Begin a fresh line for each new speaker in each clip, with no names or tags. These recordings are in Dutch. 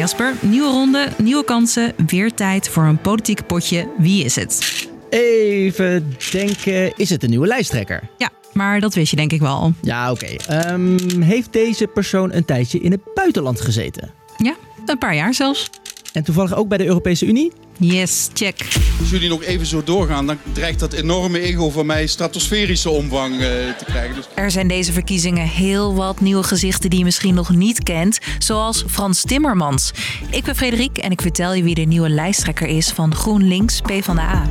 Jasper, nieuwe ronde, nieuwe kansen, weer tijd voor een politieke potje. Wie is het?
Even denken, is het een nieuwe lijsttrekker?
Ja, maar dat wist je denk ik wel al.
Ja, oké. Ehm, heeft deze persoon een tijdje in het buitenland gezeten?
Ja, een paar jaar zelfs.
En toevallig ook bij de Europese Unie?
Yes, check.
Als jullie nog even zo doorgaan, dan dreigt dat enorme ego van mij stratosferische omvang eh, te krijgen. Dus...
Er zijn deze verkiezingen heel wat nieuwe gezichten die je misschien nog niet kent, zoals Frans Timmermans. Ik ben Frederik en ik vertel je wie de nieuwe lijsttrekker is van GroenLinks PvdA.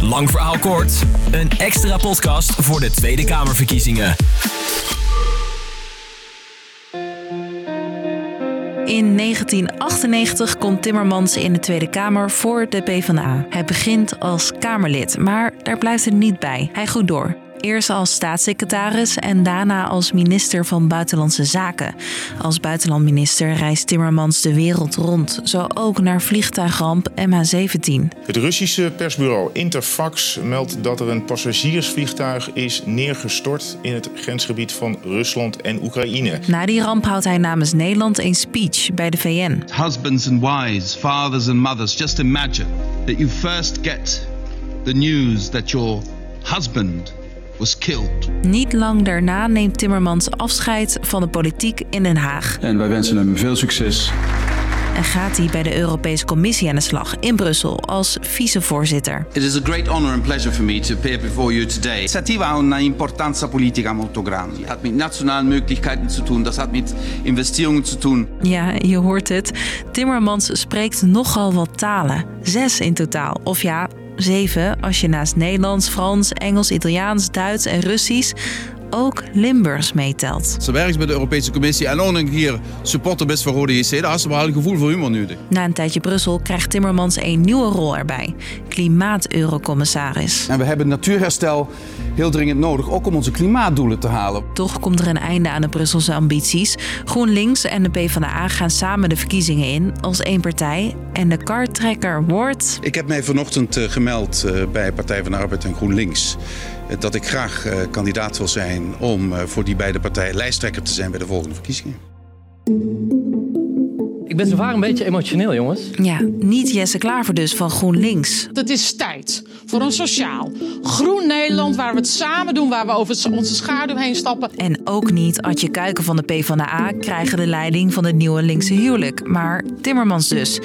Lang verhaal kort. Een extra podcast voor de Tweede Kamerverkiezingen.
In 1998 komt Timmermans in de Tweede Kamer voor de PvdA. Hij begint als Kamerlid, maar daar blijft het niet bij. Hij groeit door. Eerst als staatssecretaris en daarna als minister van Buitenlandse Zaken. Als buitenlandminister reist Timmermans de wereld rond, zo ook naar vliegtuigramp MH17.
Het Russische persbureau Interfax meldt dat er een passagiersvliegtuig is neergestort in het grensgebied van Rusland en Oekraïne.
Na die ramp houdt hij namens Nederland een speech bij de VN.
Husbands and wives, fathers and mothers, just imagine that you first get the news that your husband was killed.
Niet lang daarna neemt Timmermans afscheid van de politiek in Den Haag.
En wij wensen hem veel succes.
En gaat hij bij de Europese Commissie aan de slag in Brussel als vicevoorzitter.
It is a great honor and pleasure for me to appear before you today. Initiativa ha una importanza politica molto grande. Dat hat mit nationalen Möglichkeiten zu tun, das hat mit Investitionen zu tun.
Ja, je hoort het. Timmermans spreekt nogal wat talen. Zes in totaal. Of ja, zeven als je naast Nederlands, Frans, Engels, Italiaans, Duits en Russisch ook Limburgs meetelt.
Ze werkt bij de Europese Commissie en ook keer supporter best voor Rode JC. Daar is ze wel een gevoel voor humor nodig.
Na een tijdje Brussel krijgt Timmermans een nieuwe rol erbij. Klimaat-eurocommissaris.
En we hebben natuurherstel heel dringend nodig, ook om onze klimaatdoelen te halen.
Toch komt er een einde aan de Brusselse ambities. GroenLinks en de PvdA gaan samen de verkiezingen in als één partij. En de kartrekker wordt...
Ik heb mij vanochtend eh, gemeld eh, bij Partij van de Arbeid en GroenLinks. Eh, Dat ik graag eh, kandidaat wil zijn om eh, voor die beide partijen lijsttrekker te zijn bij de volgende verkiezingen.
Ik ben zo vaak een beetje emotioneel, jongens.
Ja, niet Jesse Klaver dus van GroenLinks.
Het is tijd voor een sociaal, groen Nederland waar we het samen doen, waar we over onze schaduw heen stappen.
En ook niet Adje Kuiken van de PvdA krijgen de leiding van het nieuwe linkse huwelijk, maar Timmermans dus.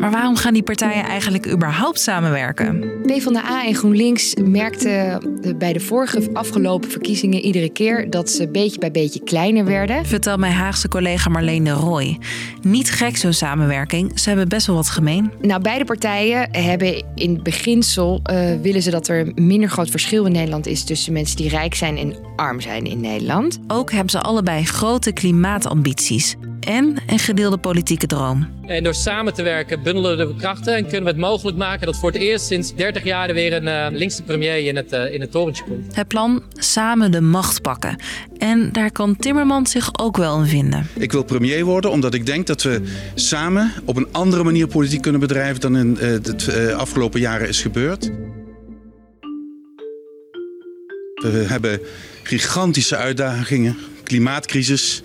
Maar waarom gaan die partijen eigenlijk überhaupt samenwerken?
PvdA en GroenLinks merkten bij de vorige afgelopen verkiezingen iedere keer dat ze beetje bij beetje kleiner werden.
Vertelt mijn Haagse collega Marleen de Rooij. Niet gek zo'n samenwerking, ze hebben best wel wat gemeen.
Nou, beide partijen hebben in beginsel uh, willen ze dat er minder groot verschil in Nederland is tussen mensen die rijk zijn en arm zijn in Nederland.
Ook hebben ze allebei grote klimaatambities en een gedeelde politieke droom.
En door samen te werken bundelen we krachten en kunnen we het mogelijk maken dat voor het eerst sinds 30 jaar er weer een uh, linkse premier in het, uh, in het torentje komt.
Het plan samen de macht pakken. En daar kan Timmermans zich ook wel in vinden.
Ik wil premier worden omdat ik denk dat we samen op een andere manier politiek kunnen bedrijven dan in uh, de afgelopen jaren is gebeurd. We hebben gigantische uitdagingen, klimaatcrisis.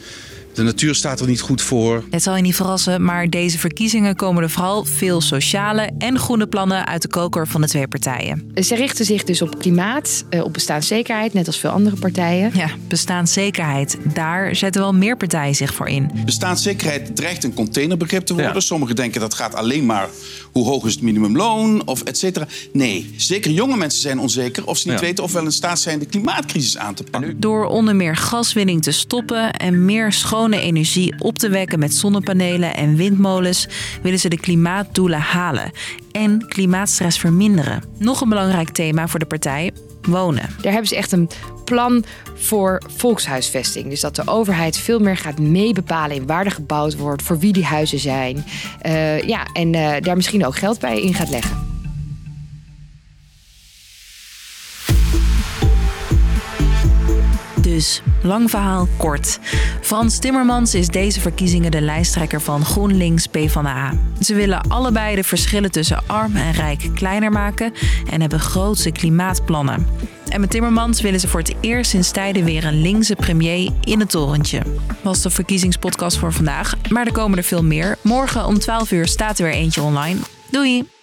De natuur staat er niet goed voor.
Het zal je niet verrassen, maar deze verkiezingen komen er vooral veel sociale en groene plannen uit de koker van de twee partijen.
Ze richten zich dus op klimaat, op bestaanszekerheid, net als veel andere partijen.
Ja, bestaanszekerheid. Daar zetten wel meer partijen zich voor in.
Bestaanszekerheid dreigt een containerbegrip te worden. Ja. Sommigen denken dat gaat alleen maar hoe hoog is het minimumloon of et cetera. Nee, zeker jonge mensen zijn onzeker of ze niet ja. weten of wel in staat zijn de klimaatcrisis aan te pakken.
Door onder meer gaswinning te stoppen en meer schoon energie op te wekken met zonnepanelen en windmolens willen ze de klimaatdoelen halen en klimaatstress verminderen. Nog een belangrijk thema voor de partij: wonen.
Daar hebben ze echt een plan voor volkshuisvesting. Dus dat de overheid veel meer gaat meebepalen in waar er gebouwd wordt, voor wie die huizen zijn. Uh, ja, en uh, daar misschien ook geld bij in gaat leggen.
Dus, lang verhaal kort. Frans Timmermans is deze verkiezingen de lijsttrekker van GroenLinks PvdA. Ze willen allebei de verschillen tussen arm en rijk kleiner maken en hebben grootse klimaatplannen. En met Timmermans willen ze voor het eerst sinds tijden weer een linkse premier in het torentje. Was de verkiezingspodcast voor vandaag, maar er komen er veel meer. Morgen om 12 uur staat er weer eentje online. Doei!